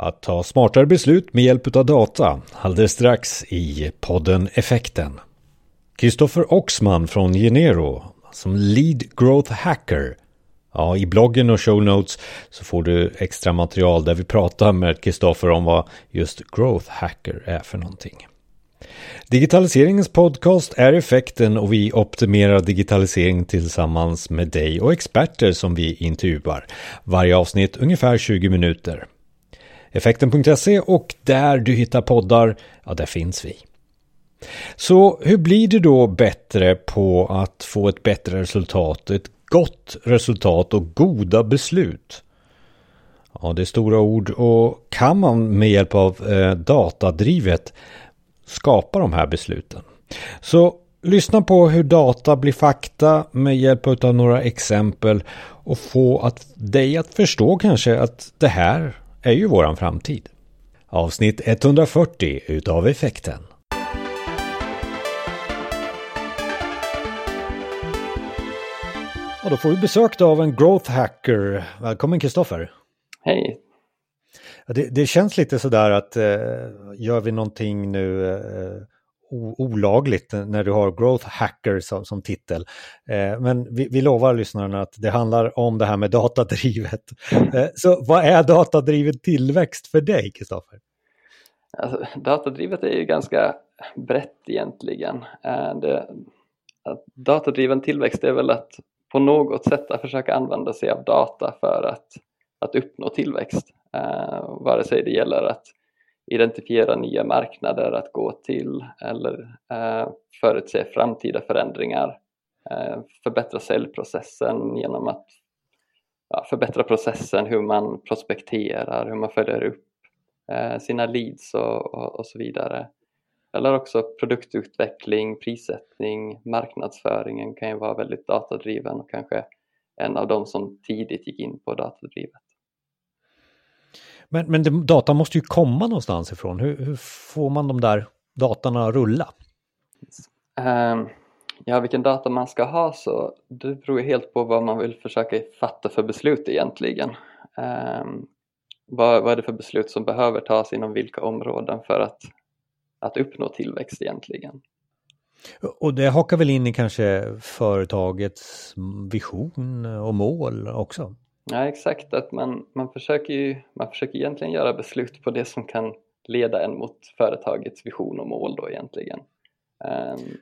Att ta smartare beslut med hjälp av data alldeles strax i podden Effekten. Kristoffer Oxman från Genero som Lead Growth Hacker. Ja, i bloggen och show notes så får du extra material där vi pratar med Kristoffer om vad just Growth Hacker är för någonting. Digitaliseringens podcast är effekten och vi optimerar digitalisering tillsammans med dig och experter som vi intervjuar. Varje avsnitt ungefär 20 minuter. Effekten.se och där du hittar poddar, ja där finns vi. Så hur blir du då bättre på att få ett bättre resultat, ett gott resultat och goda beslut? Ja, det är stora ord och kan man med hjälp av eh, datadrivet skapa de här besluten? Så lyssna på hur data blir fakta med hjälp av några exempel och få att dig att förstå kanske att det här är ju våran framtid. Avsnitt 140 utav effekten. Och då får vi besök av en growth hacker. Välkommen Kristoffer. Hej. Det, det, känns lite sådär att eh, gör vi någonting nu eh, olagligt när du har growth hacker som, som titel. Eh, men vi, vi, lovar lyssnarna att det handlar om det här med datadrivet. Eh, så vad är datadriven tillväxt för dig, Kristoffer? Alltså, datadrivet är ju ganska brett egentligen. Eh, det, datadriven tillväxt är väl att på något sätt att försöka använda sig av data för att, att uppnå tillväxt. Eh, vare sig det gäller att identifiera nya marknader att gå till eller eh, förutse framtida förändringar, eh, förbättra säljprocessen genom att ja, förbättra processen, hur man prospekterar, hur man följer upp eh, sina leads och, och, och, så vidare. Eller också produktutveckling, prissättning, marknadsföringen kan ju vara väldigt datadriven och kanske en av de som tidigt gick in på datadrivet. Men, men data måste ju komma någonstans ifrån. Hur, hur får man de där datorna att rulla? Um, ja, vilken data man ska ha så det beror helt på vad man vill försöka fatta för beslut egentligen. Um, vad, vad är det för beslut som behöver tas inom vilka områden för att, att uppnå tillväxt egentligen? Och det hakar väl in i kanske företagets vision och mål också? Ja exakt, att man, man, försöker ju, man försöker egentligen göra beslut på det som kan leda en mot företagets vision och mål då egentligen. Um,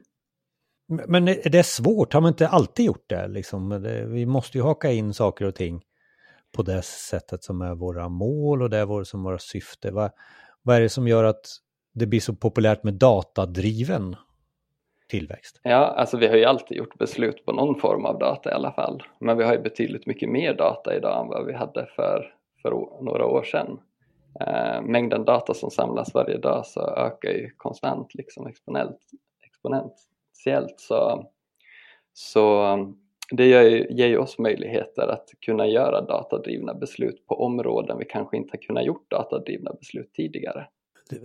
men är det svårt? Har man inte alltid gjort det? Liksom? Vi måste ju haka in saker och ting på det sättet som är våra mål och det är som våra syfte. Vad, vad är det som gör att det blir så populärt med datadriven tillväxt? Ja, alltså vi har ju alltid gjort beslut på någon form av data i alla fall. Men vi har ju betydligt mycket mer data idag än vad vi hade för, för några år sedan. Eh, mängden data som samlas varje dag så ökar ju konstant, liksom exponent, exponentiellt. Så, så det ger ju, ger ju oss möjligheter att kunna göra datadrivna beslut på områden vi kanske inte har kunnat gjort datadrivna beslut tidigare.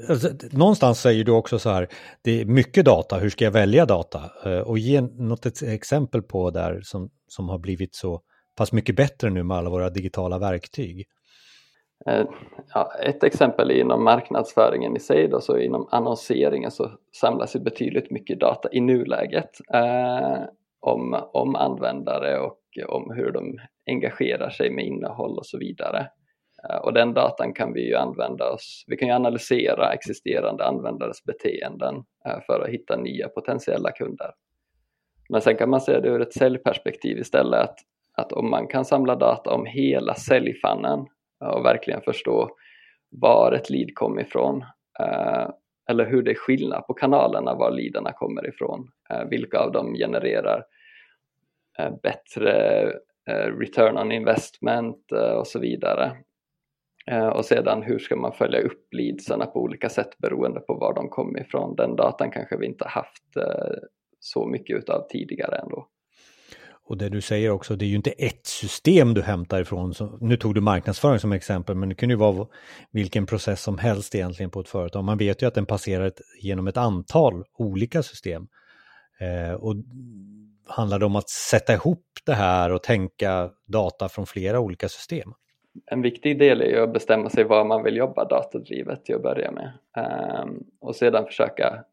Alltså, någonstans säger du också så här, det är mycket data, hur ska jag välja data? Eh, och ge något exempel på där som, som har blivit så pass mycket bättre nu med alla våra digitala verktyg. Eh, ja, ett exempel är inom marknadsföringen i sig, då, så inom annonseringen så samlas ju betydligt mycket data i nuläget eh, om, om användare och om hur de engagerar sig med innehåll och så vidare. Eh, och den datan kan vi ju använda oss, vi kan ju analysera existerande användares beteenden eh, för att hitta nya potentiella kunder. Men sen kan man se det ur ett säljperspektiv istället, att, att om man kan samla data om hela säljfannen eh, och verkligen förstå var ett lead kom ifrån, eller hur det är skillnad på kanalerna var leaderna kommer ifrån, vilka av dem genererar bättre return on investment och så vidare. Eh, och sedan hur ska man följa upp leadsarna på olika sätt beroende på var de kommer ifrån. Den datan kanske vi inte haft eh, så mycket utav tidigare ändå. Och det du säger också, det är ju inte ett system du hämtar ifrån. Så, nu tog du marknadsföring som exempel, men det kunde ju vara vilken process som helst egentligen på ett företag. Man vet ju att den passerar ett, genom ett antal olika system. Eh, och handlar det om att sätta ihop det här och tänka data från flera olika system? En viktig del är ju att bestämma sig var man vill jobba datadrivet till att börja med um, och sedan försöka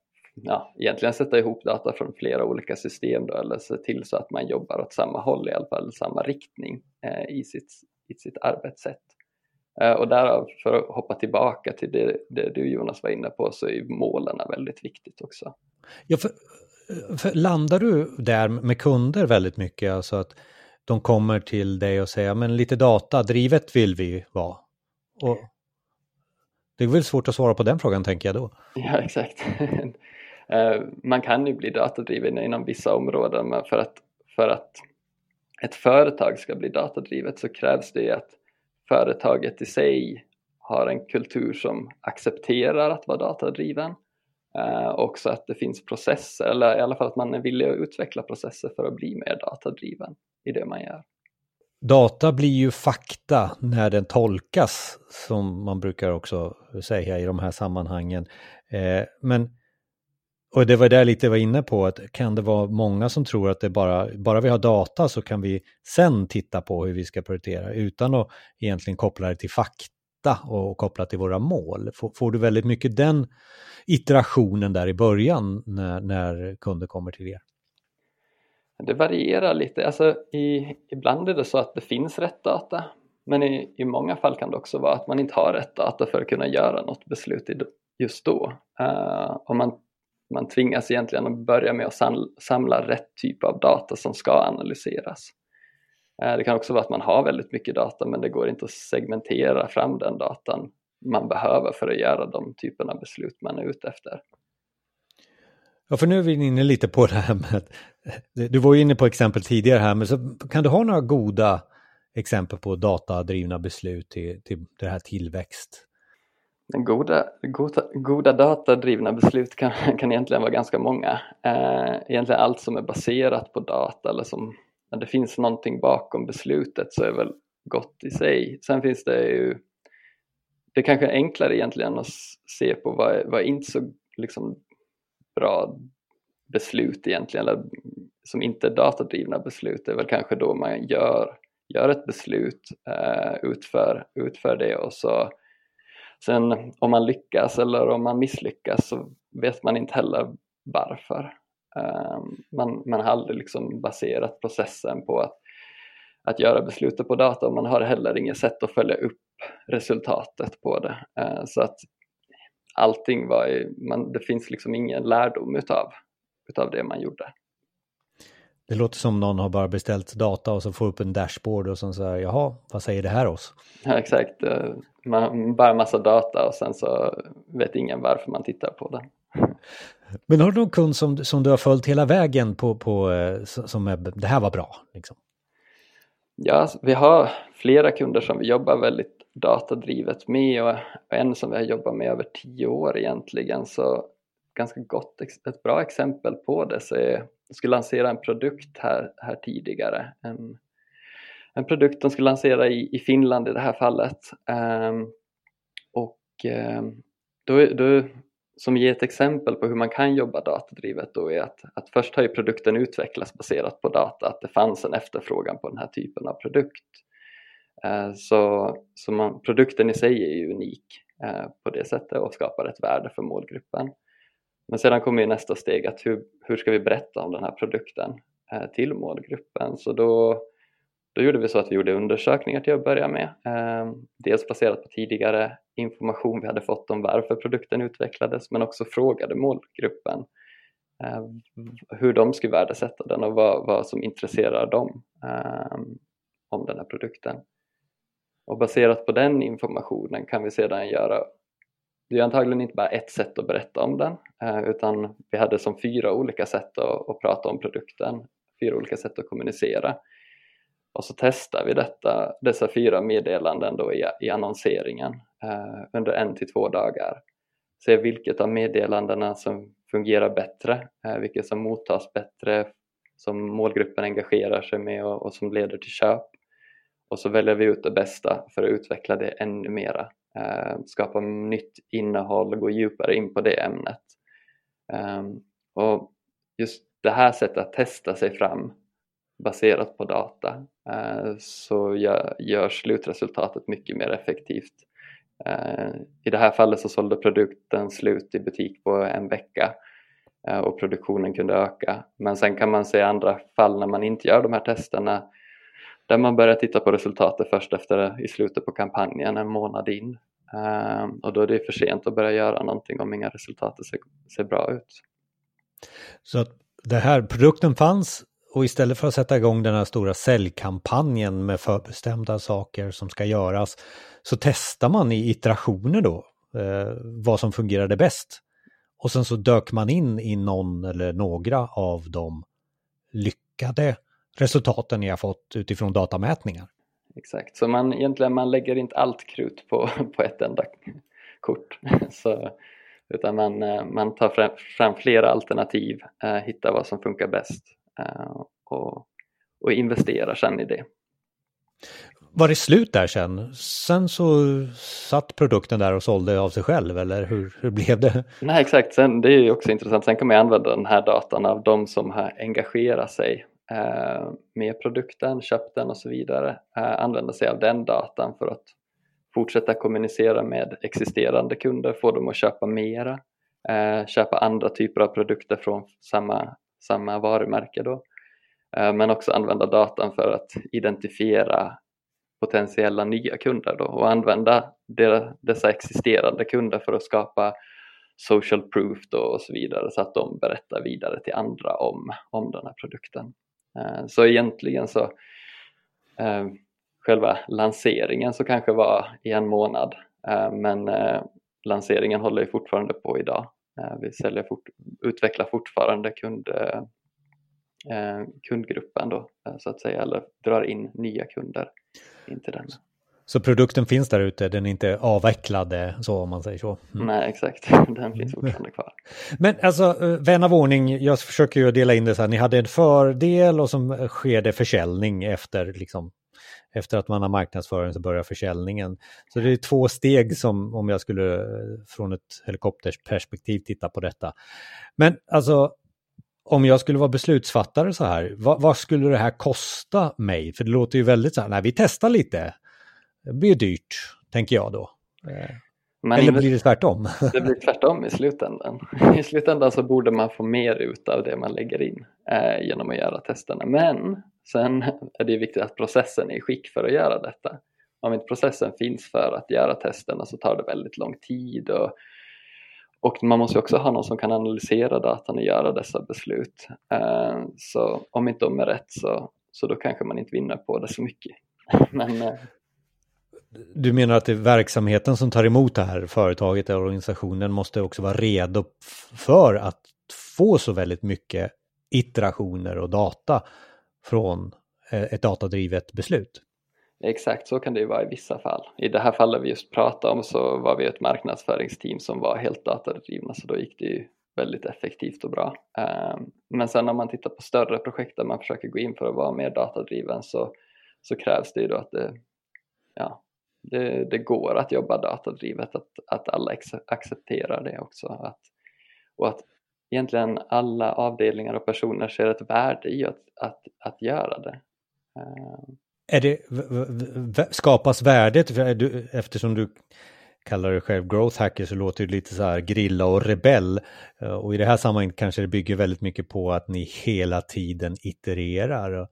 ja, egentligen sätta ihop data från flera olika system då, eller se till så att man jobbar åt samma håll i alla fall, samma riktning eh, i, sitt, i sitt arbetssätt. Eh, och därav, för att hoppa tillbaka till det, det du Jonas var inne på, så är målen väldigt viktigt också. Ja, för, för landar du där med kunder väldigt mycket, alltså att de kommer till dig och säger men lite data, drivet vill vi vara. Och det är väl svårt att svara på den frågan tänker jag då. Ja, exakt. Eh, man kan ju bli datadriven inom vissa områden men för att, för att ett företag ska bli datadrivet så krävs det att företaget i sig har en kultur som accepterar att vara datadriven. Uh, också att det finns processer, eller i alla fall att man är villig att utveckla processer för att bli mer datadriven i det man gör. Data blir ju fakta när den tolkas, som man brukar också säga i de här sammanhangen. Eh, men och det var där lite var inne på, att kan det vara många som tror att det bara, bara vi har data så kan vi sen titta på hur vi ska prioritera utan att egentligen koppla det till fakta och koppla till våra mål. Får, får du väldigt mycket den iterationen där i början när, när kunder kommer till er? Det varierar lite. Alltså, i, ibland är det så att det finns rätt data men i, i många fall kan det också vara att man inte har rätt data för att kunna göra något beslut just då. Uh, och man man tvingas egentligen att börja med att samla rätt typ av data som ska analyseras. Eh, det kan också vara att man har väldigt mycket data men det går inte att segmentera fram den datan man behöver för att göra de typerna av beslut man är ute efter. Ja, för nu är vi inne lite på det här med, du var ju inne på exempel tidigare här, men så kan du ha några goda exempel på datadrivna beslut till, till det här tillväxt? Goda, goda, goda datadrivna beslut kan, kan egentligen vara ganska många. Eh, egentligen allt som är baserat på data eller som när det finns någonting bakom beslutet så är väl gott i sig. Sen finns det ju det är kanske är enklare egentligen att se på vad, vad är inte så liksom, bra beslut egentligen, eller som inte är datadrivna beslut, det är väl kanske då man gör, gör ett beslut, eh, utför, utför det och så Sen om man lyckas eller om man misslyckas så vet man inte heller varför. Ehm, man, man har aldrig liksom baserat processen på att, att göra beslutet på data och man har heller inget sätt att följa upp resultatet på det. Ehm, så att allting var i, man, det finns liksom ingen lärdom utav, utav det man gjorde. Det låter som någon har bara beställt data och så får upp en dashboard och så säger jaha, vad säger det här oss? Ja, exakt, man bara massa data och sen så vet ingen varför man tittar på den. Men har du någon kund som, som du har följt hela vägen på, på eh, som är, det här var bra? Liksom? Ja, alltså, vi har flera kunder som vi jobbar väldigt datadrivet med och en som vi har jobbat med över tio år egentligen så ganska gott, ett bra exempel på det så är, de skulle lansera en produkt här, här tidigare, en, en produkt de skulle lansera i, i Finland i det här fallet um, och um, då, då, som ger ett exempel på hur man kan jobba datadrivet då är att, att först har ju produkten utvecklats baserat på data, att det fanns en efterfrågan på den här typen av produkt. Eh, så så man, produkten i sig är ju unik eh, på det sättet och skapar ett värde för målgruppen. Men sedan kommer ju nästa steg att hur, hur ska vi berätta om den här produkten eh, till målgruppen? Så då, då gjorde vi så att vi gjorde undersökningar till att börja med. Ehm, dels baserat på tidigare information vi hade fått om varför produkten utvecklades men också frågade målgruppen ehm, hur de skulle värdesätta den och vad, vad som intresserar dem ehm, om den här produkten. Och baserat på den informationen kan vi sedan göra det är antagligen inte bara ett sätt att berätta om den eh, utan vi hade som fyra olika sätt att, att prata om produkten, fyra olika sätt att kommunicera. Och så testar vi detta, dessa fyra meddelanden då i, i annonseringen eh, under en till två dagar. Se vilket av meddelandena som fungerar bättre, eh, vilket som mottas bättre, som målgruppen engagerar sig med och, och som leder till köp. Och så väljer vi ut det bästa för att utveckla det ännu mera eh, skapa nytt innehåll och gå djupare in på det ämnet. Ehm, och just det här sättet att testa sig fram baserat på data eh, så gör slutresultatet mycket mer effektivt. Eh, I det här fallet så sålde produkten slut i butik på en vecka eh, och produktionen kunde öka. Men sen kan man se andra fall när man inte gör de här testerna där man börjar titta på resultatet först efter i slutet på kampanjen, en månad in. Och då är det för sent att börja göra någonting om inga resultat ser, ser bra ut. Så att det här produkten fanns och istället för att sätta igång den här stora säljkampanjen med förbestämda saker som ska göras så testar man i iterationer då eh, vad som fungerade bäst. Och sen så dök man in i någon eller några av de lyckade resultaten ni har fått utifrån datamätningar. Exakt, så man egentligen man lägger inte allt krut på, på ett enda kort. Så, utan man, eh, man tar fram, fram flera alternativ, eh, hittar vad som funkar bäst och, och investerar sen i det. Var det slut där sen? Sen så satt produkten där och sålde av sig själv eller hur, hur blev det? Nej exakt, sen, det är ju också intressant. Sen kan man använda den här datan av de som har engagerat sig eh, med produkten, köpt den och så vidare. Eh, använda sig av den datan för att fortsätta kommunicera med existerande kunder, få dem att köpa mera, eh, köpa andra typer av produkter från samma, samma varumärke då. Eh, men också använda datan för att identifiera potentiella nya kunder då och använda dessa existerande kunder för att skapa social proof då och så vidare så att de berättar vidare till andra om, om den här produkten. Eh, så egentligen så eh, själva lanseringen så kanske var i en månad men lanseringen håller ju fortfarande på idag. Vi säljer fort, utvecklar fortfarande kund, kundgruppen då så att säga eller drar in nya kunder in till den. Så produkten finns där ute, den är inte avvecklad så om man säger så? Mm. Nej, exakt. Den finns fortfarande kvar. Men alltså, eh, vän av ordning, jag försöker ju dela in det så här, ni hade en fördel och så sker det försäljning efter, liksom, efter att man har marknadsföring så börjar försäljningen. Så det är två steg som, om jag skulle eh, från ett helikoptersperspektiv titta på detta. Men alltså, om jag skulle vara beslutsfattare så här, vad, vad, skulle det här kosta mig? För det låter ju väldigt så här, nej vi testar lite. Det blir dyrt, tänker jag då. Eh, Men Eller blir det tvärtom? Det blir tvärtom i slutändan. I slutändan så borde man få mer ut av det man lägger in eh, genom att göra testerna. Men sen är det viktigt att processen är i skick för att göra detta. Om inte processen finns för att göra testerna så tar det väldigt lång tid och, och man måste också ha någon som kan analysera datan och göra dessa beslut. Eh, så om inte de är rätt så, så då kanske man inte vinner på det så mycket. Men, eh, du menar att det är verksamheten som tar emot det här företaget eller organisationen måste också vara redo för att få så väldigt mycket iterationer och data från eh, ett datadrivet beslut? Exakt så kan det ju vara i vissa fall. I det här fallet vi just pratade om så var vi ett marknadsföringsteam som var helt datadrivna så då gick det ju väldigt effektivt och bra. Ehm, men sen om man tittar på större projekt där man försöker gå in för att vara mer datadriven så, så krävs det ju då att det, ja, det, det, går att jobba datadrivet, att, att alla accepterar det också. Att, och att egentligen alla avdelningar och personer ser ett värde i att, att, att göra det. Eh. Är det skapas värdet, eftersom du kallar dig själv growth hacker så låter det lite så här grilla och rebell. Eh, och i det här sammanhanget kanske det bygger väldigt mycket på att ni hela tiden itererar.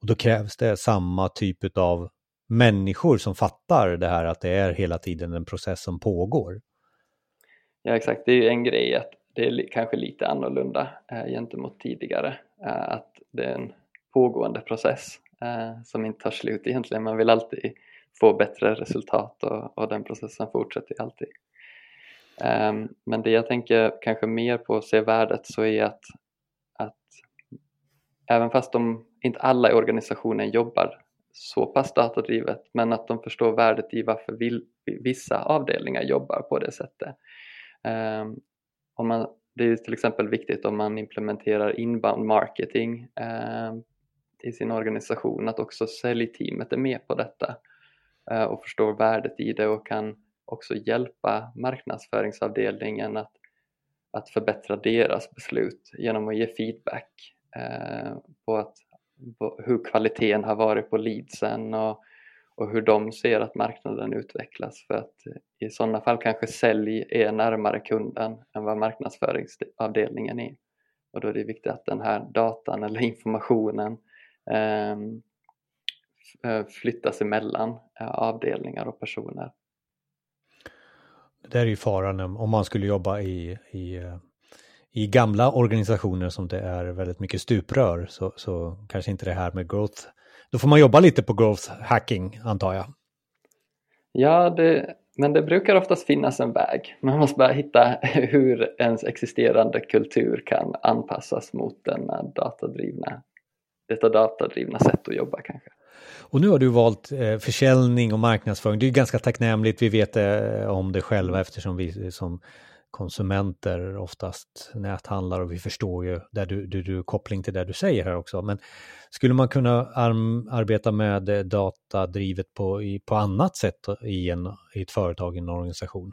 Och då krävs det samma typ av människor som fattar det här att det är hela tiden en process som pågår. Ja exakt, det är ju en grej att det är kanske lite annorlunda eh, gentemot tidigare. Eh, att det är en pågående process eh, som inte tar slut egentligen. Man vill alltid få bättre resultat och, och den processen fortsätter alltid. Eh, men det jag tänker kanske mer på att se värdet så är att, att även fast de, inte alla i organisationen jobbar så pass datadrivet men att de förstår värdet i varför vill, vissa avdelningar jobbar på det sättet. Ehm, om man, det är till exempel viktigt om man implementerar inbound marketing eh, i sin organisation att också säljteamet är med på detta eh, och förstår värdet i det och kan också hjälpa marknadsföringsavdelningen att, att förbättra deras beslut genom att ge feedback eh, på att hur kvaliteten har varit på leadsen och, och hur de ser att marknaden utvecklas för att i sådana fall kanske sälj är närmare kunden än vad marknadsföringsavdelningen är. Och då är det viktigt att den här datan eller informationen ehm, eh, flyttas emellan eh, avdelningar och personer. Det där är ju faran om man skulle jobba i, i, eh, i gamla organisationer som det är väldigt mycket stuprör så, så kanske inte det här med growth. Då får man jobba lite på growth hacking antar jag. Ja, det, men det brukar oftast finnas en väg. Man måste bara hitta hur ens existerande kultur kan anpassas mot denna datadrivna, detta datadrivna sätt att jobba kanske. Och nu har du valt eh, försäljning och marknadsföring. Det är ganska tacknämligt. Vi vet eh, om det själva eftersom vi eh, som konsumenter oftast näthandlar och vi förstår ju där du, du, du koppling till det du säger här också. Men skulle man kunna arbeta med eh, datadrivet på, i, på annat sätt i, en, i ett företag, i en organisation?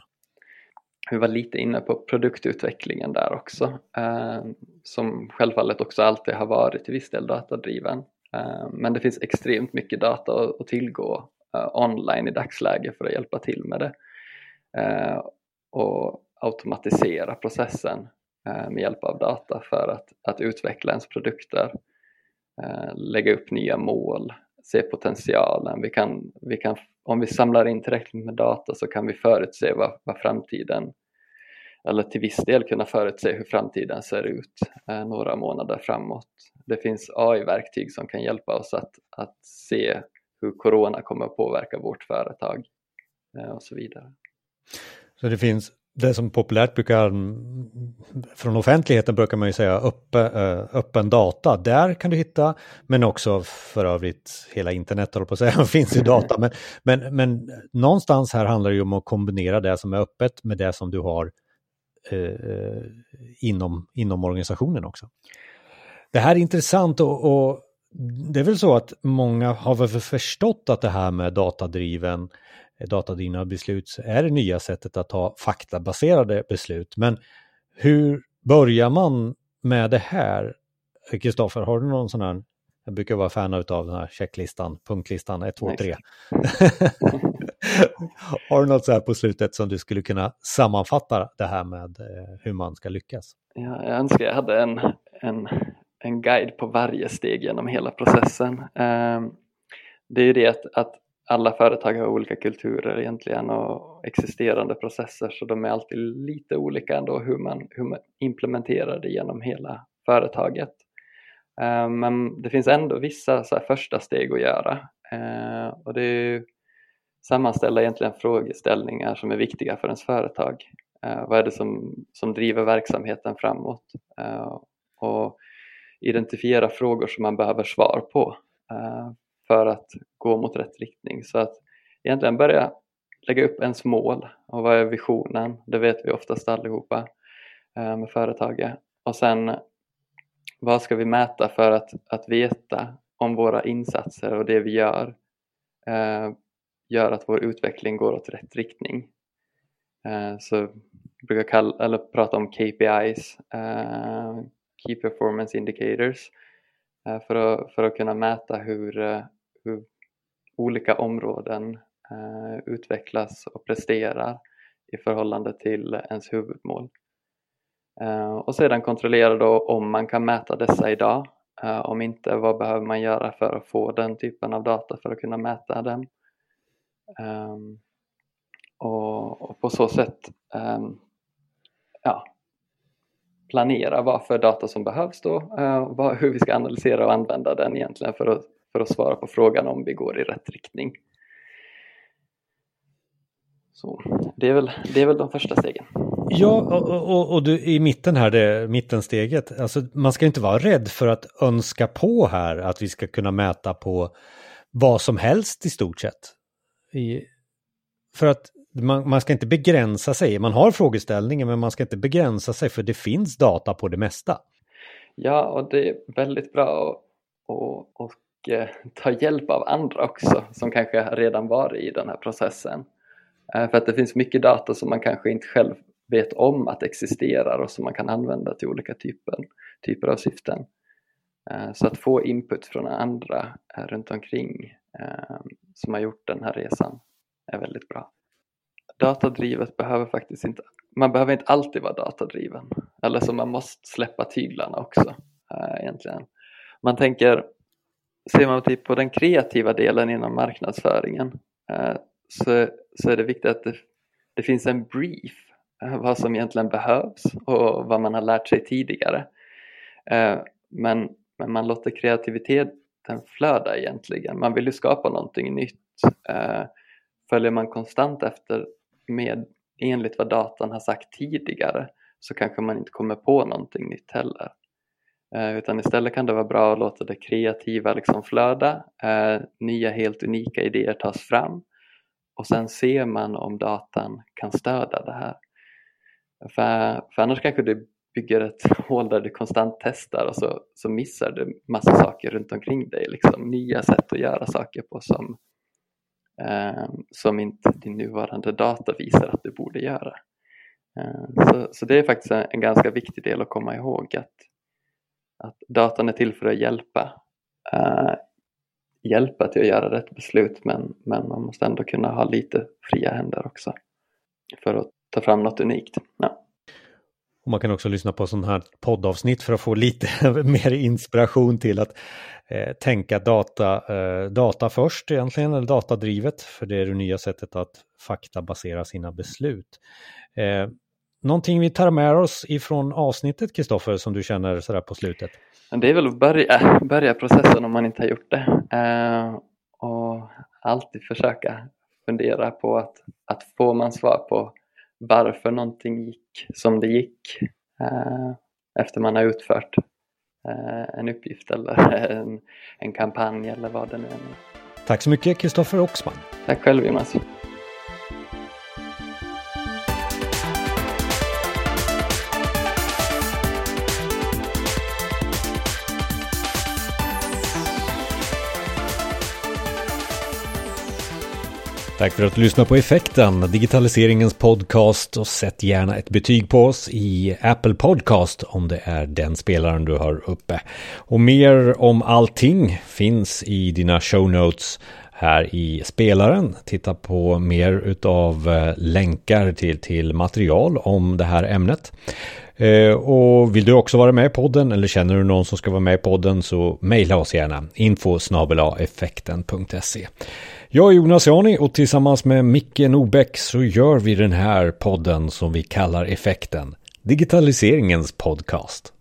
Vi var lite inne på produktutvecklingen där också, eh, som självfallet också alltid har varit till viss del datadriven. Eh, men det finns extremt mycket data att, tillgå eh, online i dagsläget för att hjälpa till med det. Eh, och automatisera processen med hjälp av data för att, att utveckla ens produkter, lägga upp nya mål, se potentialen. Vi kan, vi kan, om vi samlar in tillräckligt med data så kan vi förutse vad, vad framtiden eller till viss del kunna förutse hur framtiden ser ut eh, några månader framåt. Det finns AI-verktyg som kan hjälpa oss att, att se hur corona kommer att påverka vårt företag eh, och så vidare. Så det finns det som populärt brukar, från offentligheten brukar man ju säga uppe, eh, öppen data, där kan du hitta, men också för övrigt hela internet håller på att säga, finns ju data, men, men, men någonstans här handlar det ju om att kombinera det som är öppet med det som du har eh, inom, inom organisationen också. Det här är intressant och, och det är väl så att många har väl förstått att det här med datadriven datadrivna beslut är det nya sättet att ta faktabaserade beslut. Men hur börjar man med det här? Kristoffer, har du någon sån här, jag brukar vara fan av den här checklistan, punktlistan 1, 2, 3. har du något så här på slutet som du skulle kunna sammanfatta det här med eh, hur man ska lyckas? Ja, jag önskar jag hade en, en, en guide på varje steg genom hela processen. Ehm, det är ju det att, att alla företag har olika kulturer egentligen och existerande processer så de är alltid lite olika ändå hur man, hur man implementerar det genom hela företaget. Eh, men det finns ändå vissa så första steg att göra eh, och det är sammanställa egentligen frågeställningar som är viktiga för ens företag. Eh, vad är det som, som driver verksamheten framåt? Och identifiera frågor som man behöver svar på för att gå mot rätt riktning. Så att egentligen börja lägga upp ens mål och vad är visionen? Det vet vi oftast allihopa med företaget. Och sen vad ska vi mäta för att, att veta om våra insatser och det vi gör eh, gör att vår utveckling går åt rätt riktning. Eh, så jag brukar kalla, eller prata om KPIs, eh, Key Performance Indicators, eh, för, att, för att kunna mäta hur, eh, hur olika områden eh, utvecklas och presterar i förhållande till ens huvudmål. Eh, och sedan kontrollera då om man kan mäta dessa idag. Eh, om inte, vad behöver man göra för att få den typen av data för att kunna mäta den? Ehm, och, på så sätt ehm, ja, planera vad för data som behövs då, eh, hur vi ska analysera och använda den egentligen för att för att svara på frågan om vi går i rätt riktning. Så det är väl, det är väl de första stegen. Ja, och, och, och du, i mitten här, det mittensteget, alltså man ska inte vara rädd för att önska på här att vi ska kunna mäta på vad som helst i stort sett. I, för att man, man, ska inte begränsa sig, man har frågeställningen men man ska inte begränsa sig för det finns data på det mesta. Ja, och det är väldigt bra att Eh, ta hjälp av andra också som kanske redan varit i den här processen. Eh, för att det finns mycket data som man kanske inte själv vet om att existerar och som man kan använda till olika typer, typer av syften. Eh, så att få input från andra eh, runt omkring eh, som har gjort den här resan är väldigt bra. Datadrivet behöver faktiskt inte, man behöver inte alltid vara datadriven. Eller så man måste släppa tyglarna också egentligen. Man tänker, ser man typ på den kreativa delen inom marknadsföringen så, så är det viktigt att det, det finns en brief Eh, vad som egentligen behövs och vad man har lärt sig tidigare. Eh, men, men man låter kreativiteten flöda egentligen. Man vill ju skapa någonting nytt. Eh, följer man konstant efter med enligt vad datan har sagt tidigare så kanske man inte kommer på någonting nytt heller. Utan istället kan det vara bra att låta det kreativa liksom flöda, nya helt unika idéer tas fram och sen ser man om datan kan stödja det här. För, för annars kanske du bygger ett hål där du konstant testar och så, så missar du massa saker runt omkring dig. Liksom, nya sätt att göra saker på som, eh, som inte din nuvarande data visar att du borde göra. Eh, så, så det är faktiskt en, en, ganska viktig del att komma ihåg att, att datan är till för att hjälpa eh, hjälpa till att göra rätt beslut men, men man måste ändå kunna ha lite fria händer också för att ta fram något unikt. Ja. Och man kan också lyssna på sådana här poddavsnitt för att få lite mer inspiration till att eh, tänka data, eh, data först egentligen, eller datadrivet, för det är det nya sättet att faktabasera sina beslut. Eh, någonting vi tar med oss ifrån avsnittet, Kristoffer, som du känner sådär på slutet? Det är väl att börja, börja processen om man inte har gjort det. Eh, och alltid försöka fundera på att, att får man svar på varför någonting gick som det gick eh, efter man har utfört eh, en uppgift eller en, en kampanj eller vad det nu är. Tack så mycket Kristoffer Oxman. Tack själv Jonas. Tack för att du lyssnar på Effekten, digitaliseringens podcast och sätt gärna ett betyg på oss i Apple Podcast om det är den spelaren du har uppe. Och mer om allting finns i dina show notes här i spelaren. Titta på mer utav eh, länkar till, till material om det här ämnet. Eh, och vill du också vara med i podden eller känner du någon som ska vara med i podden så mejla oss gärna info effekten.se. Jag är Jonas Jani och tillsammans med Micke Nobäck så gör vi den här podden som vi kallar Effekten. Digitaliseringens podcast.